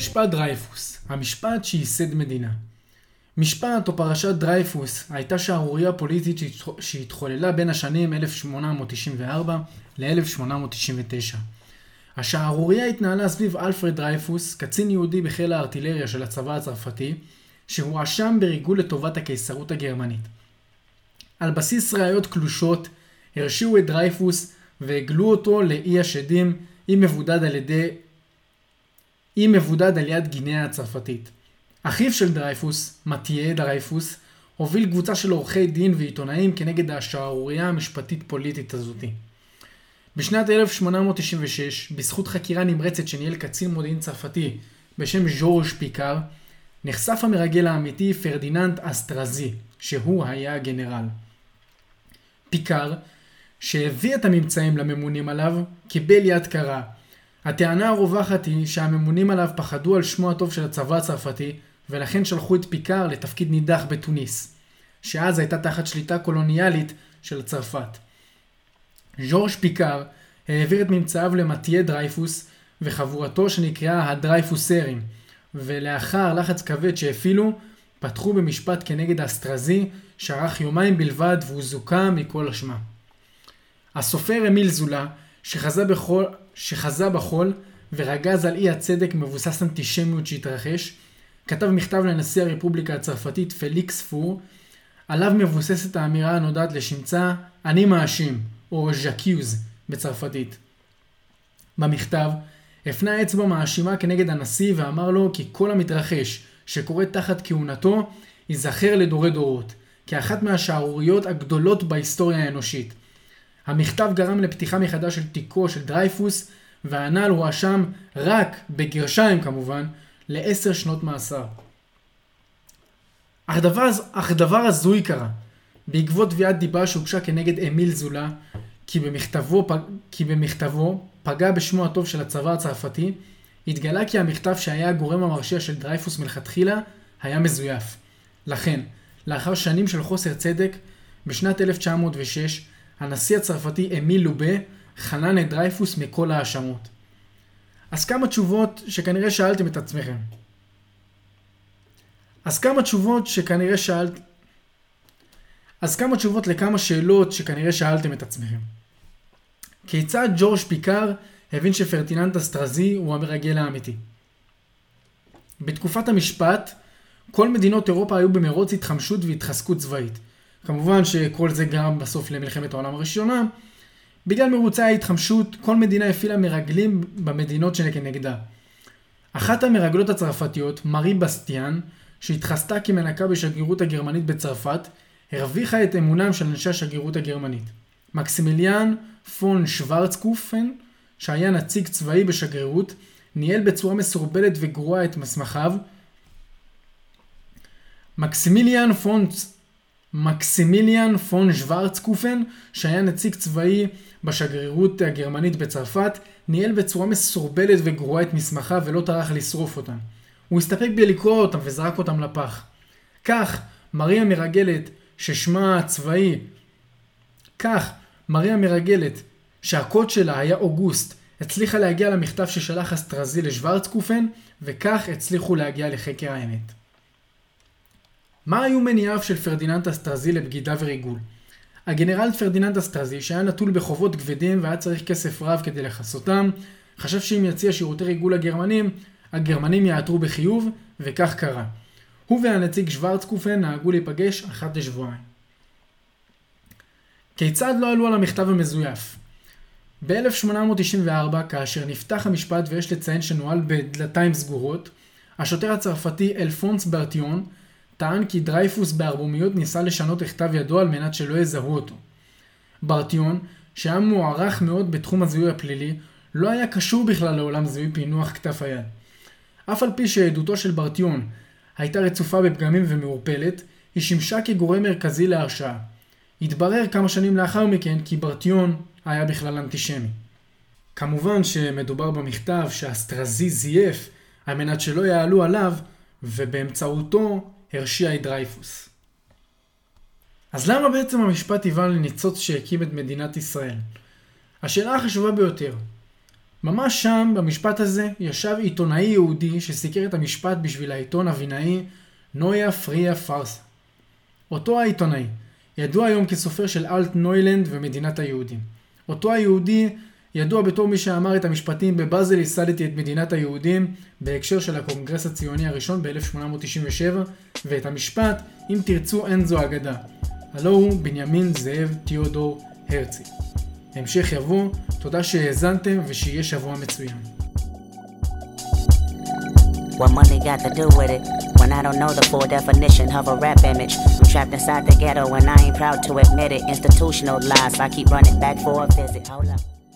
משפט דרייפוס, המשפט שייסד מדינה. משפט או פרשת דרייפוס הייתה שערורייה פוליטית שהתחוללה בין השנים 1894 ל-1899. השערורייה התנהלה סביב אלפרד דרייפוס, קצין יהודי בחיל הארטילריה של הצבא הצרפתי, שהואשם בריגול לטובת הקיסרות הגרמנית. על בסיס ראיות קלושות, הרשיעו את דרייפוס והגלו אותו לאי השדים, אי מבודד על ידי... אי מבודד על יד גינאה הצרפתית. אחיו של דרייפוס, מתיה דרייפוס, הוביל קבוצה של עורכי דין ועיתונאים כנגד השערורייה המשפטית פוליטית הזאתי. בשנת 1896, בזכות חקירה נמרצת שניהל קצין מודיעין צרפתי בשם ז'ורג' פיקר, נחשף המרגל האמיתי פרדיננד אסטרזי, שהוא היה הגנרל. פיקר, שהביא את הממצאים לממונים עליו, קיבל יד קרה. הטענה הרווחת היא שהממונים עליו פחדו על שמו הטוב של הצבא הצרפתי, ולכן שלחו את פיקר לתפקיד נידח בתוניס, שאז הייתה תחת שליטה קולוניאלית של צרפת. ז'ורג' פיקר העביר את ממצאיו למטיה דרייפוס וחבורתו שנקראה הדרייפוסרים, ולאחר לחץ כבד שהפעילו, פתחו במשפט כנגד האסטרזי, שארך יומיים בלבד והוא זוכה מכל אשמה. הסופר אמיל זולה, שחזה, בחול, שחזה בחול ורגז על אי הצדק מבוסס אנטישמיות שהתרחש, כתב מכתב לנשיא הרפובליקה הצרפתית פליקס פור, עליו מבוססת האמירה הנודעת לשמצה "אני מאשים", או ז'קיוז בצרפתית. במכתב הפנה אצבע מאשימה כנגד הנשיא ואמר לו כי כל המתרחש שקורה תחת כהונתו ייזכר לדורי דורות, כאחת מהשערוריות הגדולות בהיסטוריה האנושית. המכתב גרם לפתיחה מחדש של תיקו של דרייפוס, והנ"ל הואשם רק, בגרשיים כמובן, לעשר שנות מאסר. אך דבר, אך דבר הזוי קרה. בעקבות תביעת דיבה שהוגשה כנגד אמיל זולה, כי במכתבו, כי במכתבו פגע בשמו הטוב של הצבא הצרפתי, התגלה כי המכתב שהיה הגורם המרשיע של דרייפוס מלכתחילה היה מזויף. לכן, לאחר שנים של חוסר צדק, בשנת 1906, הנשיא הצרפתי אמיל לובה חנן את דרייפוס מכל ההאשמות. אז כמה תשובות שכנראה שאלתם את עצמכם. אז כמה תשובות שכנראה שאלת... אז כמה תשובות לכמה שאלות שכנראה שאלתם את עצמכם. כיצד ג'ורג' פיקר הבין שפרטיננד אסטרזי הוא המרגל האמיתי? בתקופת המשפט, כל מדינות אירופה היו במרוץ התחמשות והתחזקות צבאית. כמובן שכל זה גרם בסוף למלחמת העולם הראשונה. בגלל מרוצי ההתחמשות, כל מדינה הפעילה מרגלים במדינות שכנגדה. אחת המרגלות הצרפתיות, מארי בסטיאן, שהתחסתה כמנקה בשגרירות הגרמנית בצרפת, הרוויחה את אמונם של אנשי השגרירות הגרמנית. מקסימיליאן פון שוורצקופן, שהיה נציג צבאי בשגרירות, ניהל בצורה מסורבלת וגרועה את מסמכיו. מקסימיליאן פון, מקסימיליאן פון שוורצקופן, שהיה נציג צבאי בשגרירות הגרמנית בצרפת, ניהל בצורה מסורבלת וגרועה את מסמכיו ולא טרח לשרוף אותם. הוא הסתפק בלקרוא אותם וזרק אותם לפח. כך, מריה מרגלת, ששמה הצבאי, כך, מריה מרגלת, שהקוד שלה היה אוגוסט, הצליחה להגיע למכתב ששלח אסטרזי לשוורצקופן, וכך הצליחו להגיע לחקר האמת. מה היו מניעיו של פרדיננד אסטרזי לבגידה וריגול? הגנרל פרדיננד אסטרזי, שהיה נתון בחובות כבדים והיה צריך כסף רב כדי לכסותם, חשב שאם יציע שירותי ריגול לגרמנים, הגרמנים יעתרו בחיוב, וכך קרה. הוא והנציג שוורצקופן נהגו להיפגש אחת לשבועיים. כיצד לא עלו על המכתב המזויף? ב-1894, כאשר נפתח המשפט ויש לציין שנוהל בדלתיים סגורות, השוטר הצרפתי אלפונס ברטיון טען כי דרייפוס בערבומיות ניסה לשנות את כתב ידו על מנת שלא יזהו אותו. ברטיון, שהיה מוערך מאוד בתחום הזיהוי הפלילי, לא היה קשור בכלל לעולם זיהוי פענוח כתב היד. אף על פי שעדותו של ברטיון הייתה רצופה בפגמים ומעורפלת, היא שימשה כגורם מרכזי להרשעה. התברר כמה שנים לאחר מכן כי ברטיון היה בכלל אנטישמי. כמובן שמדובר במכתב שהסטרזי זייף על מנת שלא יעלו עליו, ובאמצעותו הרשיע את דרייפוס. אז למה בעצם המשפט היווה לניצוץ שהקים את מדינת ישראל? השאלה החשובה ביותר, ממש שם, במשפט הזה, ישב עיתונאי יהודי שסיקר את המשפט בשביל העיתון הווינאי נויה פרייה פרסה. אותו העיתונאי, ידוע היום כסופר של אלטנוילנד ומדינת היהודים. אותו היהודי ידוע בתור מי שאמר את המשפטים בבאזל ייסדתי את מדינת היהודים בהקשר של הקונגרס הציוני הראשון ב-1897 ואת המשפט אם תרצו אין זו אגדה. הלו הוא בנימין זאב תיאודור הרצי. המשך יבוא, תודה שהאזנתם ושיהיה שבוע מצוין. What money got to do with it? When I don't know the full definition of a rap image. I'm trapped inside the ghetto and I ain't proud to admit it. Institutional lies, I keep running back for a visit. Hold up.